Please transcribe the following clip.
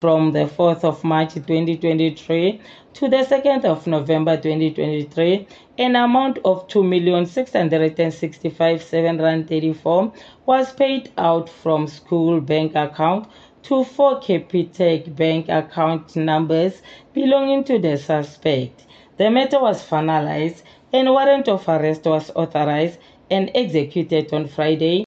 from the 4th of March 2023 to the 2nd of November 2023, an amount of 2,665,734 was paid out from school bank account to four Capitec bank account numbers belonging to the suspect. The matter was finalized and warrant of arrest was authorized and executed on Friday,